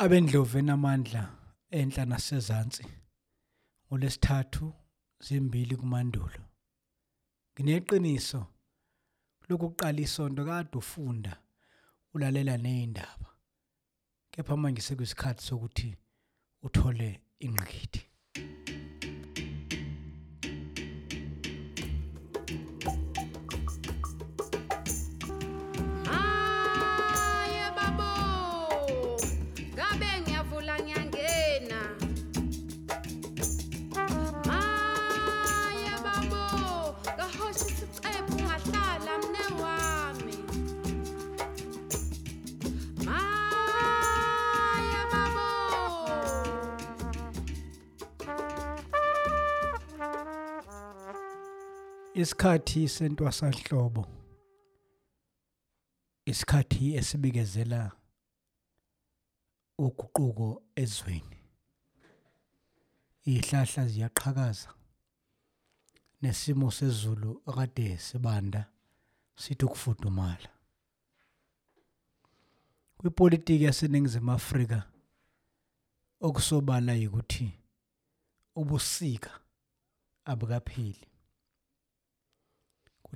Abendlovu enamandla enhla nasezansi ngolesithathu zimbili kumandulo. Ngineqiniso lokuqala isonto kade ufunda ulalela nezindaba kepha manje sekuyisikhathi sokuthi uthole ingqikithi. Isikhathi sentwasahlobo isikhathi esibikezela uguquko ezweni. Izihlahla ziyaqhakaza nesimo sezulu akade sibanda sithi ukufudumala. Kwipolitiki yaseNingizimu Afrika okusobala ukuthi ubusika abukapheli.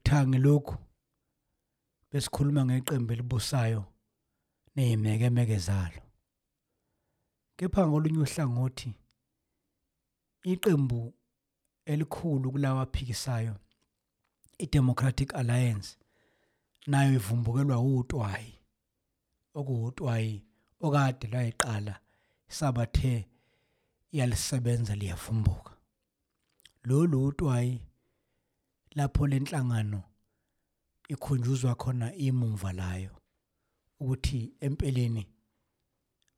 Kuthange lokhu besikhuluma ngeqembu elibusayo nezimekemeke zalo. Kepha ngolunye uhlangothi iqembu elikhulu kulawa aphikisayo iDemocratic Alliance nayo ivumbukelwa utwayi okuwutwayi okade layiqala sabathe yalisebenza liyavumbuka. Lolu utwayi lapho lenhlangano ikhunjuzwa khona imumva layo ukuthi empeleni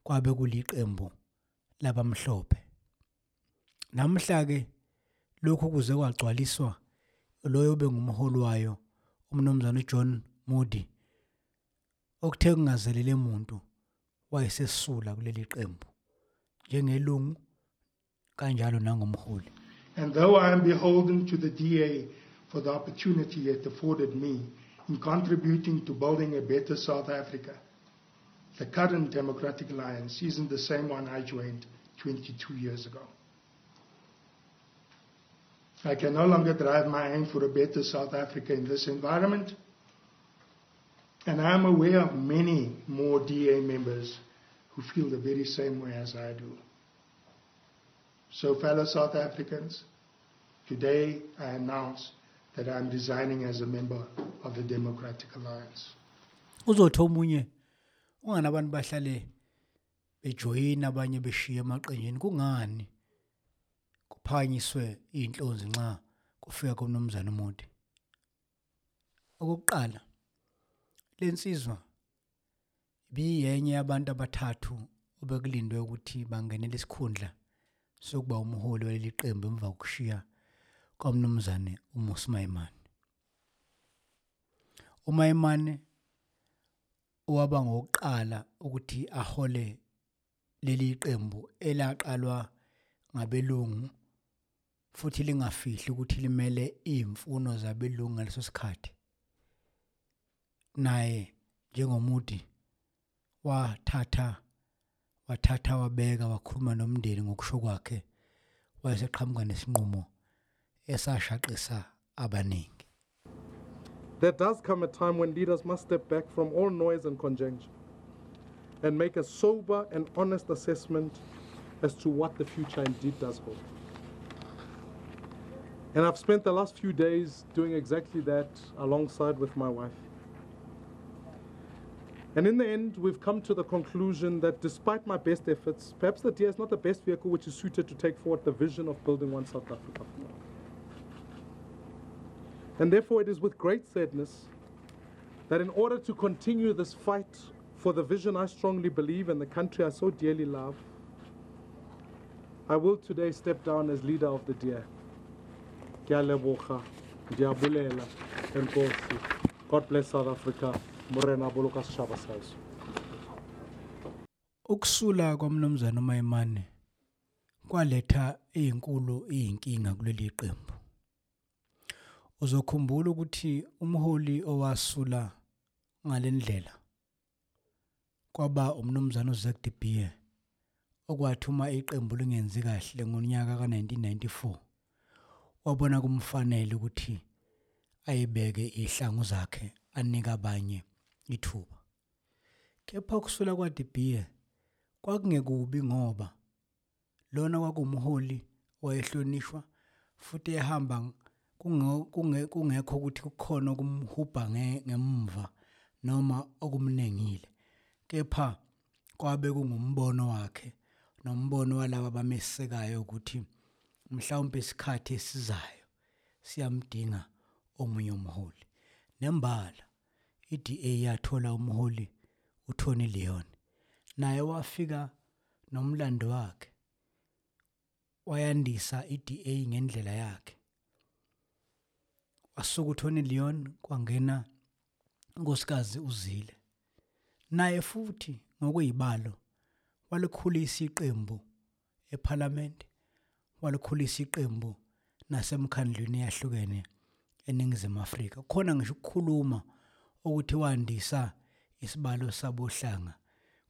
kwabe kuliqembu labamhlophe. Namhla ke lokhu kuze kwagcwaliswa loyo bengumholi wayo umnumzane uJohn Moody okuthe kungazelele umuntu wayesesula kuleli qembu njengelungu kanjalo nangomholi. And though I am beholden to the DA for the opportunity it afforded me in contributing to building a better South Africa, the current Democratic Alliance isn't the same one I joined 22 years ago. I can no longer drive my aim for a better South Africa in this environment, and I am aware of many more DA members who feel the very same way as I do. So, fellow South Africans, today I announce that I am resigning as a member of the Democratic Alliance. Uzothi omunye ungani abantu bahlale bejoyina abanye beshiya emaqenjini kungani kuphakanyiswe inhlonzi nxa kufika komnumzana umuntu. Okokuqala lensizwa biyenye yabantu abathathu obekulindwe ukuthi bangenele isikhundla sokuba umholi waleli qembu emva kokushiya kwamnumzane uMusi Maimane. uMaimane owaba ngokuqala ukuthi ahole leli qembu elaqalwa ngabelungu futhi lingafihli ukuthi limele izimfuno zabelungu ngaleso sikhathi naye njengomudi wathatha wathatha wabeka wakhuluma nomndeni ngokusho kwakhe wayeseqhamuka nesinqumo esashaqisa abaningi There does come a time when leaders must step back from all noise and conjecture and make a sober and honest assessment as to what the future indeed does hold. And I've spent the last few days doing exactly that alongside with my wife. And in the end, we've come to the conclusion that despite my best efforts, perhaps the DA is not the best vehicle which is suited to take forward the vision of building one South Africa. And therefore, it is with great sadness that in order to continue this fight for the vision I strongly believe and the country I so dearly love, I will today step down as leader of the DA. Ke a leboga, ndiyabulela, enkosi. God bless South Africa. Morena boloka setšhaba sa heso. ukusula kwamnumzana uMaimane kwaletha izinkulu izinkinga kuleli qembu uzokhumbula ukuthi umholi owasula ngalendlela kwaba umnumzana uZak de Beer okwathi uma iqembu lingenzi kahle ngonyaka ka1994 wabona kumfanele ukuthi ayibeke ihlangu zakhe anika abanye ithuba. Kepha kusula kwaDibiye kwakungekubi ngoba lona kwakumholi owayehlonishwa futhi ehamba kungekho ukuthi kukhona okumhubha nge- ngemva noma okumnengile kepha kwabe kungumbono wakhe nombono walabo abamesekayo ukuthi mhlawumbe isikhathi esizayo siyamdinga omunye umholi. Nembala iDA yathola umholi uTony Leon. Naye wafika nomlando wakhe wayandisa iDA ngendlela yakhe. Wasuka uTony Leon kwangena unkosikazi uZile. Naye futhi ngokuyibalo walikhulisa iqembu eParliament walikhulisa iqembu nasemkhandlweni yahlukene eningizimu Afrika. Khona ngisho ukukhuluma ukuthi wandisa isibalo sabohlanga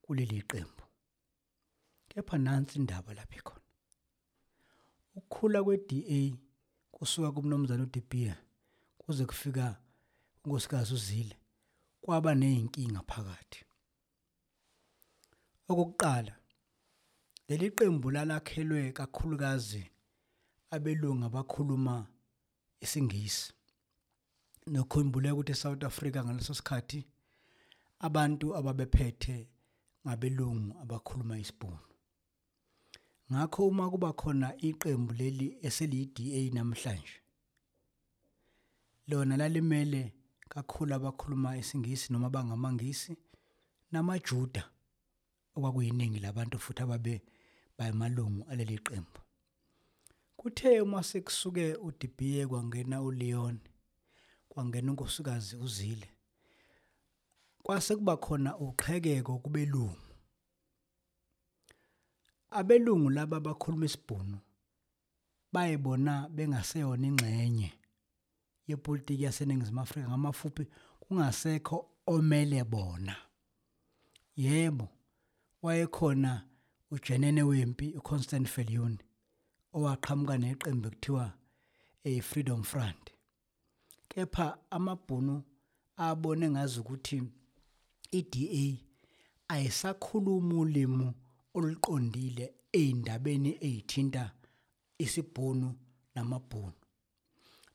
kuleli qembu. Kepha nansi indaba lapha ikhona ukukhula kweDA kusuka kumnumzana uDibiya kuze kufika unkosikazi uZile kwaba nezinkinga phakathi. Okokuqala leli qembu lalakhelwe kakhulukazi abelungu abakhuluma isingisi nokhumbule ukuthi eSouth Africa ngaleso sikhathi abantu ababephethe ngabelungu abakhuluma isibhunu. Ngakho uma kuba khona iqembu leli eseliyi-DA namhlanje lona lalimele kakhulu abakhuluma isingisi noma bangamangisi namajuda okwakuyiningi labantu futhi ababe bayamalungu aleli qembu. Kuthe uma sekusuke uDibiye kwangena uLeon kwangena unkosikazi uZile kwase kuba khona uqhekeko kubelungu. Abelungu laba abakhuluma isibhunu bayibona bengaseyona ingxenye yepolitiki yaseningizimu Afrika ngamafuphi kungasekho omele bona. Yebo wayekhona ujenene wempi uConstant Viljoen owaqhamuka neqembu ekuthiwa eFreedom Front. Kepha amabhunu abone ngazi ukuthi iDA ayisakhuluma ulimi oluqondile ezindabeni ezithinta isibhunu namabhunu.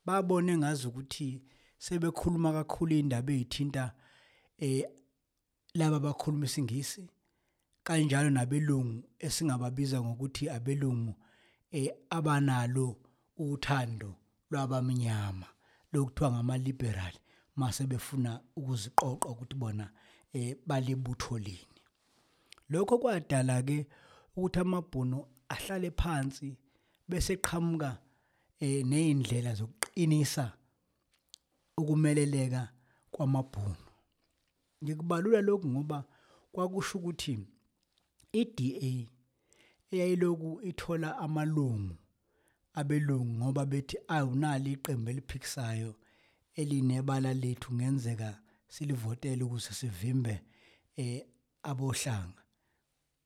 Babone ngazi ukuthi sebekhuluma kakhulu indaba ezithinta eh laba abakhuluma isingisi kanjalo nabelungu esingababiza ngokuthi abelungu eh abanalo uthando lwabamnyama lokuthiwa ngama-liberal mase befuna ukuziqoqa ukuthi bona eh balibutho lini. Lokho kwadala ke ukuthi amabhunu ahlale phansi bese qhamuka eh zokuqinisa ukumeleleka kwamabhunu ngikubalula lokhu ngoba kwakusho ukuthi iDA eyayiloku ithola amalungu abelungu ngoba bethi awunali iqembu eliphikisayo elinebala lethu ngenzeka silivotele ukuze sivimbe eh abohlanga.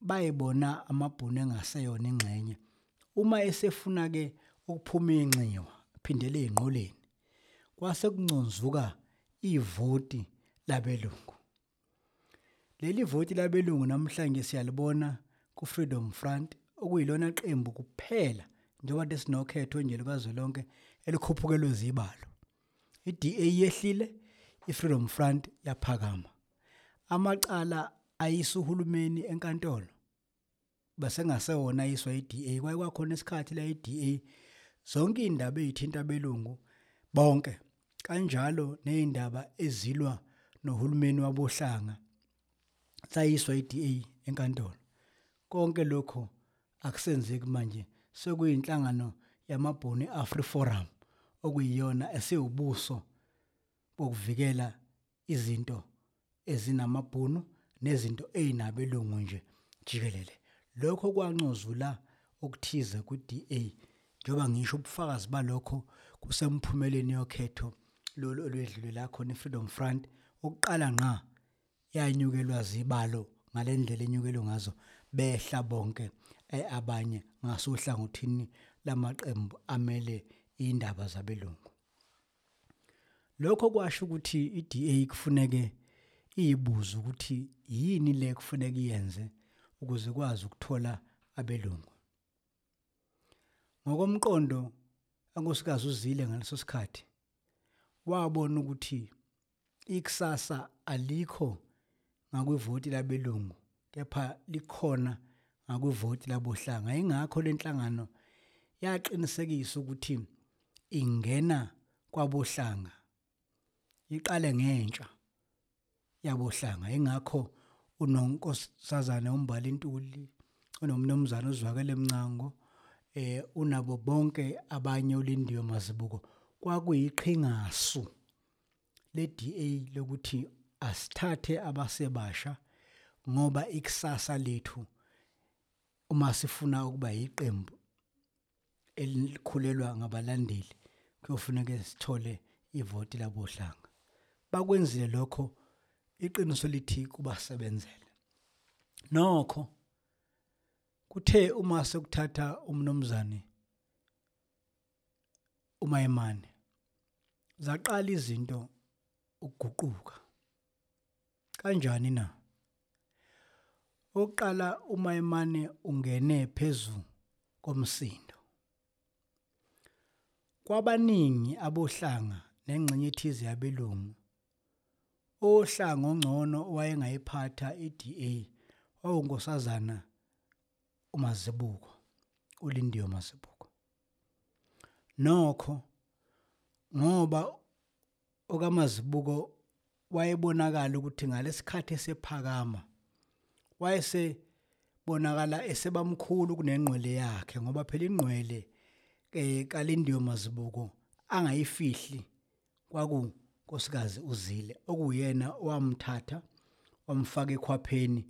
Bayibona amabhunu engaseyona ingxenye. Uma esefuna ke ukuphuma inxiwa phindele ezingqoleni kwase kunconzuka ivoti labelungu. Leli voti labelungu namhlanje siyalibona ku-Freedom Front okuyilona qembu kuphela njengoba desinokhetho nje likazwelonke elikhuphukelwe zibalo. iDA yehlile iFreedom Front yaphakama. Amacala ayisa uhulumeni enkantolo base ngasewona ayiswa iDA kwaye kwakhona isikhathi la iDA zonke indaba ezithinta abelungu bonke kanjalo nezindaba ezilwa nohulumeni wabohlanga sayiswa iDA enkantolo. Konke lokho akusenzeki manje sekuyinhlangano yamabhunu Afriforum okuyiyona esiwubuso bokuvikela izinto ezinamabhunu nezinto ezinabelungu nje jikelele. Lokho kwancozula okuthize ku-DA njengoba ngisho ubufakazi balokho kusemphumela yokhetho lolu olwedlule la khona iFreedom Front. Okuqala ngqa yanyukelwa zibalo ngalendlela enyukelwe ngazo behla bonke eh, abanye ngasohlangothini lamaqembu amele indaba zabelungu. Lokho kwasho ukuthi iDA kufuneke iyibuza ukuthi yini le kufuneka iyenze ukuze ikwazi ukuthola abelungu. Ngokomqondo ankosikazi uzile ngaleso sikhathi wabona ukuthi ikusasa alikho ngakwivoti labelungu kepha likhona ngakwivoti labohlanga. Ingakho lenhlangano yaqinisekisa ukuthi ingena kwabohlanga iqale ngentsha yabohlanga. Ingakho unonkosazana umbali intuli unomnumzana uzwakele mncango unabo bonke abanye ulindiwe mazibuko kwakuyiqhingasu le DA lokuthi asithathe abasebasha ngoba ikusasa lethu uma sifuna ukuba yiqembu elikhulelwa ngabalandeli kuyofuneka sithole ivoti labohlanga. Bakwenzile lokho iqiniso lithi kubasebenzele. Nokho kuthe uma sekuthatha umnomzane umayemane zaqala izinto ukuguquka. Kanjani na? Oqala umayemane ungene phezulu komsindo. Kwabaningi abohlanga nengxenye ethize yabelungu ohlanga ongcono owayengayiphatha iDA wawunkosazana uMazibuko uLindiwe Mazibuko nokho ngoba okamazibuko wayebonakala ukuthi ngalesikhathi esephakama wayesebonakala esebamkhulu kunengqwele yakhe ngoba phela ingqwele kalindiwe mazibuko angayifihli kwaku nkosikazi uzile okuyena wamthatha wamfaka ekhwapheni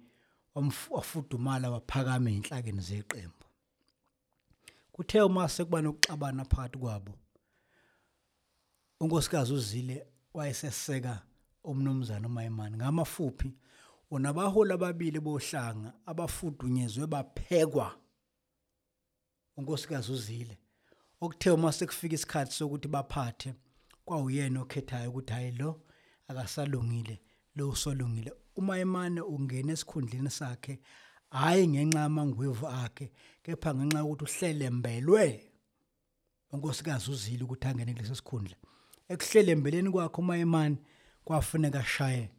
wafudumala waphakama enhlakeni zeqembu. Kuthe uma sekuba nokuxabana phakathi kwabo unkosikazi uzile wayeseseka umnumzana uMayimani. Ngamafuphi unabaholi ababili bohlanga abafudunyezwe baphekwa unkosikazi uzile. Okuthe uma sekufika isikhathi sokuthi baphathe kwawuyena okhethayo ukuthi hayi lo akasalungile lo usolungile. Uma imane ungena esikhundleni sakhe hayi ngenxa yamangwevu akhe kepha ngenxa yokuthi uhlelembelwe unkosikazi uzile ukuthi angene kulesi sikhundla. Ekuhlelembeleni kwakhe uma imane kwafuneka ashaye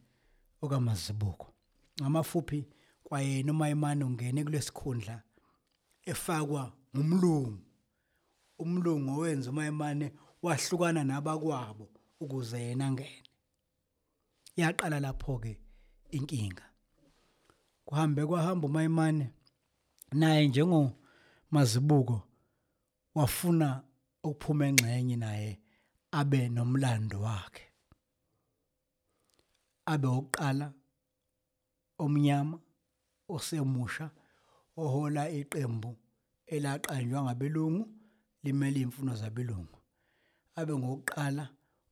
okamazibuko ngamafuphi kwayena uma imane ungene kulesikhundla efakwa ngumlungu. Umlungu owenza umayemane wahlukana nabakwabo ukuze yena angene. Yaqala lapho ke inkinga. Kuhambe kwahamba umayemane naye njengo mazibuko wafuna ukuphuma engxenye naye abe nomlando wakhe. Abe oqala omnyama osemusha ohola iqembu elaqanjwa ngabelungu limele imfuno zabelungu. Abe ngokuqala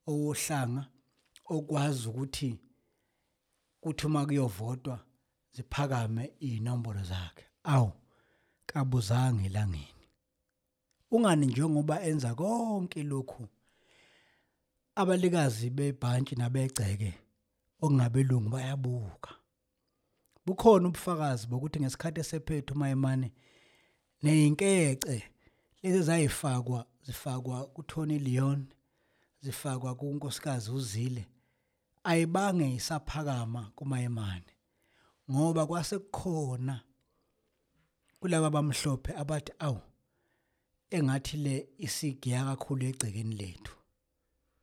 owohlanga okwazi ukuthi kuthi uma kuyovotwa ziphakame inombolo zakhe. Awu kabuzange elangeni ungani njengoba enza konke lokhu abalikazi bebhantshi nabegceke okungabelungu bayabuka. Bukhona ubufakazi bokuthi ngesikhathi esephethe umayemane neyinkece lezi zayifakwa zifakwa kuTony Leon zifakwa kunkosikazi uZile ayibange isaphakama kumayemane ngoba kwase kukhona kulabo abamhlophe abathi awu engathi le isigiya kakhulu egcekeni lethu.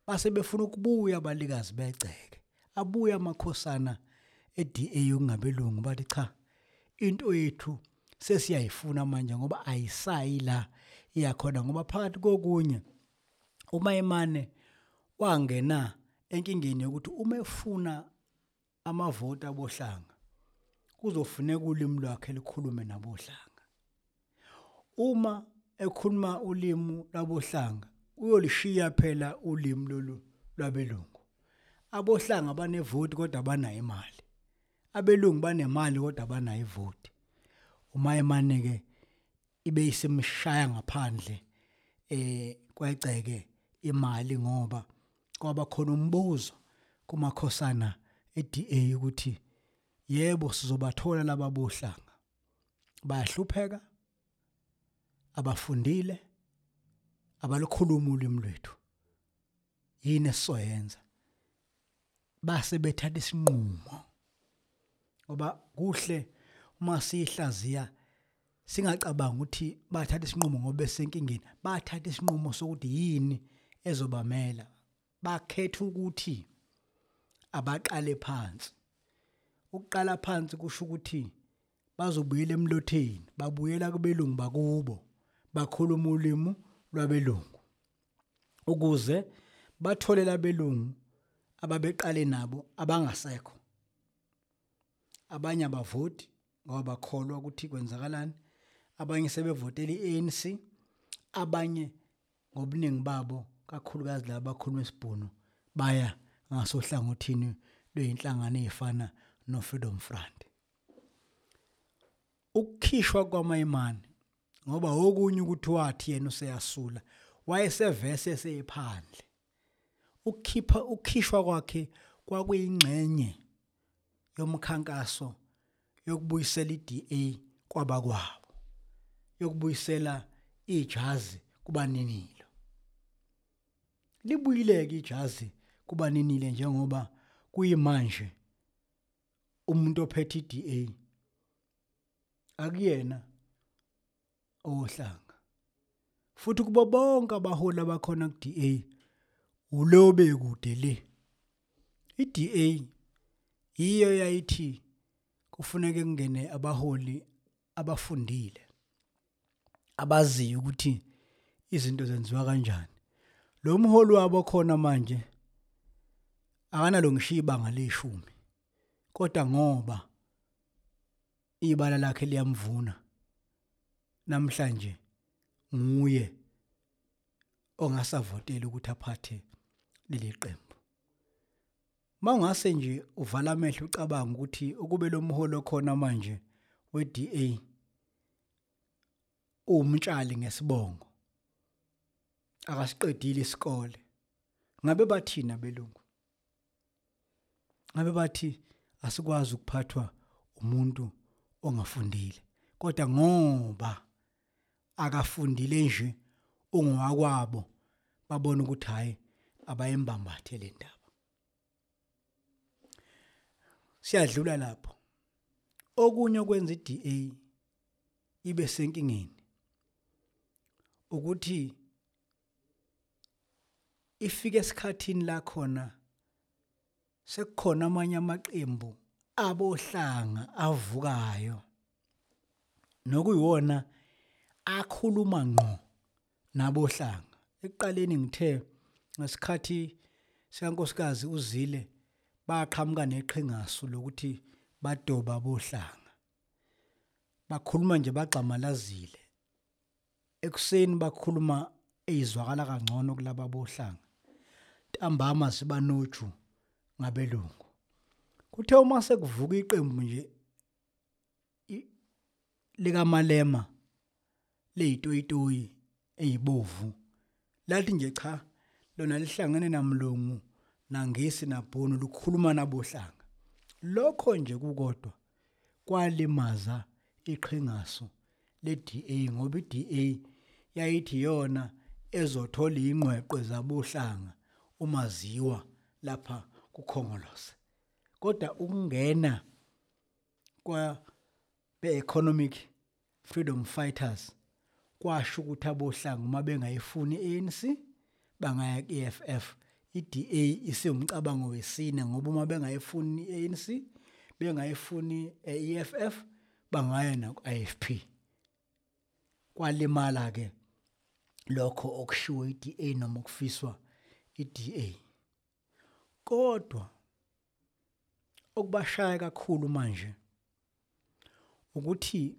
Base befuna ukubuya abalikazi begceke. Abuya amakhosana eDA ungabelungu bathi cha into yethu sesiyayifuna manje ngoba ayisayi la iyakhona ngoba phakathi kokunye uma imane wangena enkingeni yokuthi uma efuna amavoti abohlanga kuzofuneka ulimi lwakhe likhulume nabohlanga. Uma ekhuluma ulimi labohlanga uyolishiya phela ulimi lolu lwabelungu. Abohlanga banevoti kodwa banayo imali. Abelungu banemali kodwa banayo ivoti. Umayemane ke ibe isemshaya ngaphandle eh kweceke imali ngoba kwaba khona umbuzo kumakhosana eDA ukuthi yebo sizobathola laba bohlanga. Bayahlupheka abafundile abalukhuluma ulimi lwethu. Yini esizoyenza? Base bethatha isinqumo. Ngoba kuhle uma sihlaziya singacabanga ukuthi bathatha isinqumo ngoba besenkingeni bathatha isinqumo sokuthi yini ezobamela. Bakhetha ukuthi abaqale phansi. Ukuqala phansi kusho ukuthi bazobuyela emlotheni babuyela kubelungu bakubo bakhuluma ulimi lwabelungu. Ukuze bathole labelungu ababeqale nabo abangasekho. Abanye abavoti ngoba bakholwa ukuthi kwenzakalani. Abanye sebevotela iANC abanye ngobuningi babo kakhulukazi laba bakhuluma isibhunu baya ngasohlangothini lweinhlangano ezifana no-Freedom Front. Ukukhishwa kwamayimani ngoba okunye ukuthi wathi yena useyasula wayesevese seyiphandle ukukhipha ukukhishwa kwakhe kwakuyingxenye yomkhankaso yokubuyisela iDA kwabakwabo yokubuyisela ijazi kubaninilo libuyileke ijazi kubaninile njengoba kuyimanje umuntu ophethe iDA akuyena ohlanga futhi kubo bonke abaholi abakhona kuDA ulobe kude le. iDA iyo yayithi kufuneke kungene abaholi abafundile abaziyo ukuthi izinto zenziwa kanjani. Lo mholi wabo khona manje akanalo ngisho ibanga leshumi kodwa ngoba ibala lakhe liyamvuna namhlanje nguye ongasavotela ukuthi aphathe leli qembu. Mawungase nje uvala amehlo ucabanga ukuthi ukube lo mholo khona manje weDA umtshali ngesibongo. Akasiqedile isikole. Ngabe bathina belungu ngabe bathi asikwazi ukuphathwa umuntu ongafundile? Kodwa ngoba akafundile nje ungowakwabo babona ukuthi hayi abayembambathe le ndaba. Siyadlula lapho. Okunye okwenza iDA ibe senkingeni ukuthi ifike esikhathini la khona sekukhona amanye amaqembu abohlanga avukayo. Nokuyiwona akhuluma ngqo nabohlanga. Ekuqaleni ngithe ngesikhathi sikankosikazi uzile baqhamuka neqhingasu lokuthi badoba bohlanga bakhuluma nje bagxamalazile. Ekuseni bakhuluma ezwakala kangcono kulaba bohlanga ntambama sibanoju ngabelungu. Kuthe uma sekuvuka iqembu nje likaMalema leyitoyitoyi ezibovu lathi nje cha lona lihlangene namlungu nangisi nabhunu lukhuluma nabohlanga. Lokho nje kukodwa kwalimaza iqhingaso leDA ngoba iDA yayithi yona ezothola ingqweqwe zabohlanga. Umaziwa lapha kukhongolose kodwa ukungena kwa be-economic freedom fighters kwasho ukuthi abohlanga uma bengayifuni i-ANC bangaya ku-EFF i-DA isiwumcabango wesine ngoba uma bengayifuni i-ANC bengayifuni i-EFF bangaya naku-IFP kwalimala ke lokho okushiwo i-DA noma ukufiswa i-DA kodwa okubashaya kakhulu manje ukuthi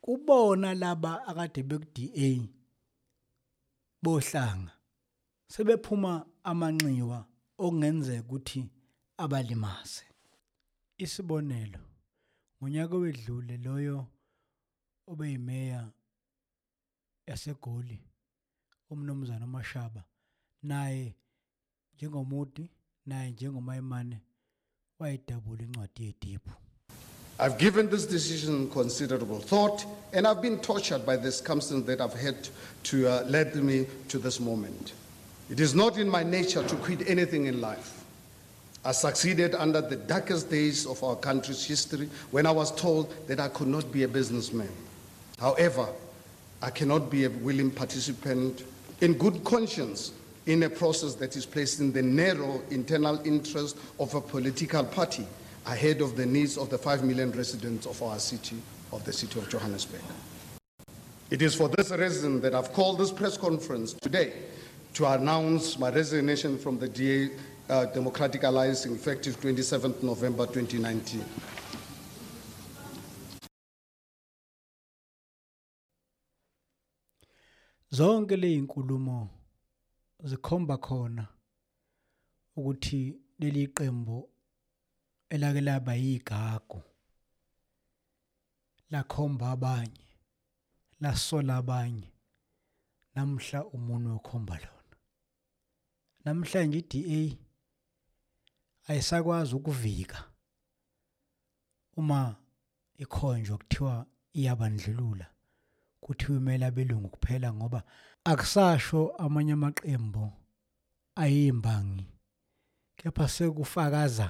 kubona laba akade beku-DA bohlanga sebephuma amanxiwa okungenzeka ukuthi abalimaze. Isibonelo ngonyaka wedlule loyo obeyimeya yasegoli umnumzana uMashaba naye njengomuti naye njengomayimane wayidabula incwadi yediphu I've given this decision considerable thought, and I've been tortured by the circumstances that have had to uh, led me to this moment. It is not in my nature to quit anything in life. I succeeded under the darkest days of our country's history when I was told that I could not be a businessman. However, I cannot be a willing participant in good conscience in a process that is placing the narrow internal interest of a political party ahead of the needs of the 5 million residents of our city, of the city of Johannesburg. It is for this reason that I've called this press conference today to announce my resignation from the DA uh, Democratic Alliance effective 27th November 2019. zonke lezinkulumo zikhomba khona ukuthi leli qembu elake laba yigagu lakhomba abanye lasola abanye namhla umuntu okhomba lona. Namhlanje iDA ayisakwazi ukuvika uma ikhonjwa kuthiwa iyabandlulula. Kuthiwa imele abelungu kuphela ngoba akusasho amanye amaqembu ayimbangi. Kepha sekufakaza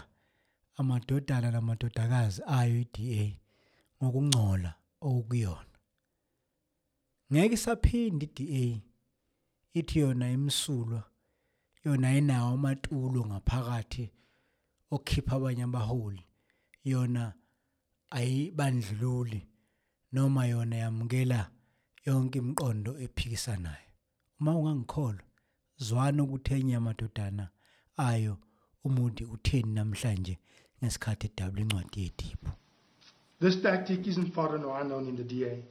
amadodana namadodakazi ayo iDA ngokungcola okuyona. Ngeke isaphinde iDA ithi yona imsulwa yona inawo amatulo ngaphakathi okhipha abanye abaholi yona ayibandlululi noma yona yamukela yonke imiqondo ephikisanayo uma ungangikholwa zwana ukuthi enye yamadodana ayo umuntu utheni namhlanje ngesikhathi edabula incwadi yediphu This tactic isn't foreign or unknown in the DA.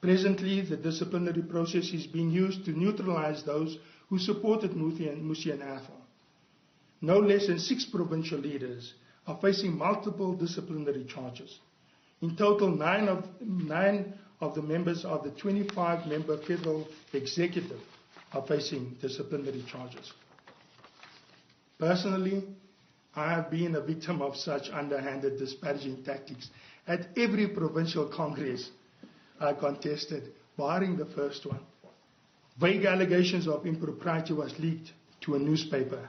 Presently, the disciplinary process is being used to neutralize those who supported Musi and, Musi and Athol. No less than six provincial leaders are facing multiple disciplinary charges. In total, nine of, nine of the members of the 25 member federal executive are facing disciplinary charges. Personally, I have been a victim of such underhanded disparaging tactics at every provincial congress I contested, barring the first one. Vague allegations of impropriety was leaked to a newspaper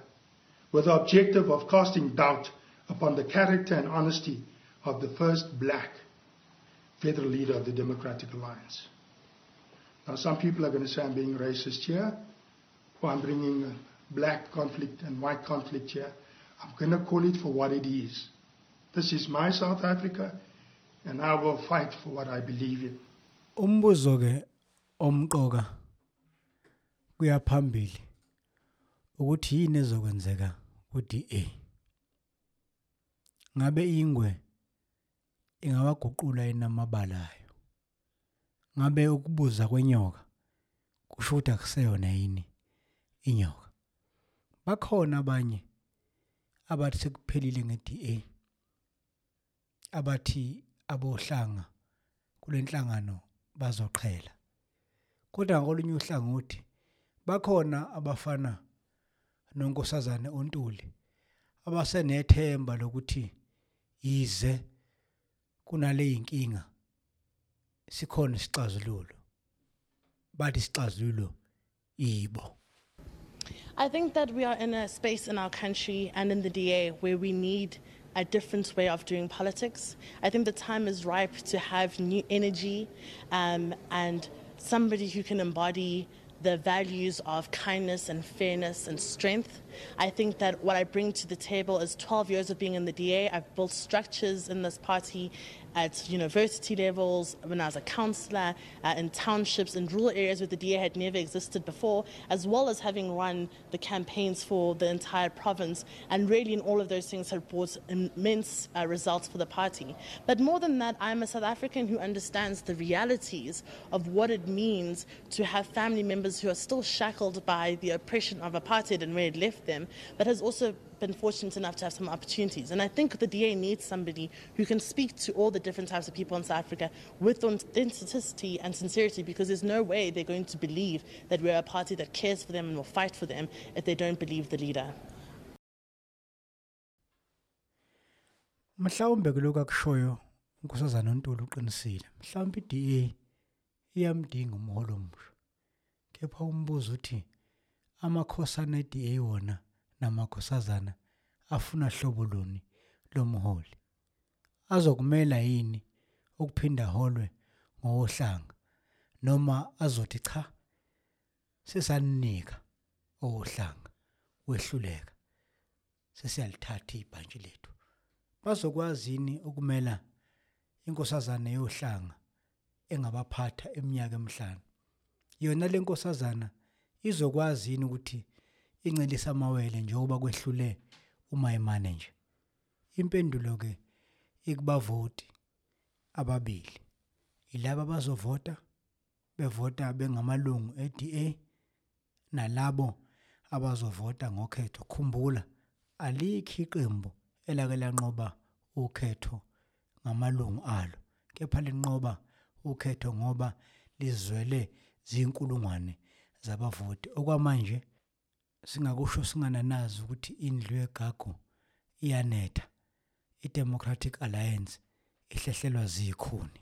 with the objective of casting doubt upon the character and honesty of the first black federal leader of the Democratic Alliance. Now, some people are going to say I'm being racist here, or I'm bringing black conflict and white conflict here. I'm going to call it for what it is. This is my South Africa, and I will fight for what I believe in. umbuzo ke omqoka kuyaphambili ukuthi yini ezokwenzeka ku-DA ngabe ingwe ingawaguqula inamabalayo ngabe ukubuza kwenyoka kusho ukuthi akuseyona yini inyoka? Bakhona abanye abathi sekuphelile nge-DA abathi abohlanga kulenhlangano bazoqhela. Kodwa ngolunye uhlangothi bakhona abafana nonkosazane ontuli abasenethemba lokuthi yize kunale inkinga sikhona isixazululo bathi isixazululo ibo I think that we are in a space in our country and in the DA where we need a different way of doing politics. I think the time is ripe to have new energy um, and somebody who can embody the values of kindness and fairness and strength. I think that what I bring to the table is 12 years of being in the DA. I've built structures in this party at university levels, when I was a councillor, uh, in townships, in rural areas where the DA had never existed before, as well as having run the campaigns for the entire province. And really, in all of those things, have brought immense uh, results for the party. But more than that, I'm a South African who understands the realities of what it means to have family members who are still shackled by the oppression of apartheid and where it left them, but has also been fortunate enough to have some opportunities. And I think the DA needs somebody who can speak to all the different types of people in South Africa with authenticity and sincerity because there's no way they're going to believe that we're a party that cares for them and will fight for them if they don't believe the leader. mhlawumbe kuloku akushoyo unkosazana uNtuli uqinisile mhlawumbe iDA iyamdinga umholo omusha kepha umbuzo uthi amakhosana eDA wona namakhosazana afuna hlobo luni lomholi? Azokumela yini ukuphinda holwe ngowohlanga noma azothi cha sesaninika owohlanga wehluleka sesiyalithatha ibhantshi lethu? Bazokwazi yini ukumela inkosazana yohlanga engabaphatha eminyaka emihlanu? Yona le nkosazana izokwazi yini ukuthi incelisa amawele njengoba kwehlule umayimane nje? Impendulo ke ikubavoti ababili. Ilabo abazovota bevota bengamalungu eDA nalabo abazovota ngokhetho. Khumbula alikho iqembu elake lanqoba ukhetho ngamalungu alo kepha linqoba ukhetho ngoba lizwele zinkulungwane zabavoti. Okwamanje singakusho singananazi ukuthi indlu yegagu iyanetha. iDemocratic Alliance ihlehlelwa zikhuni.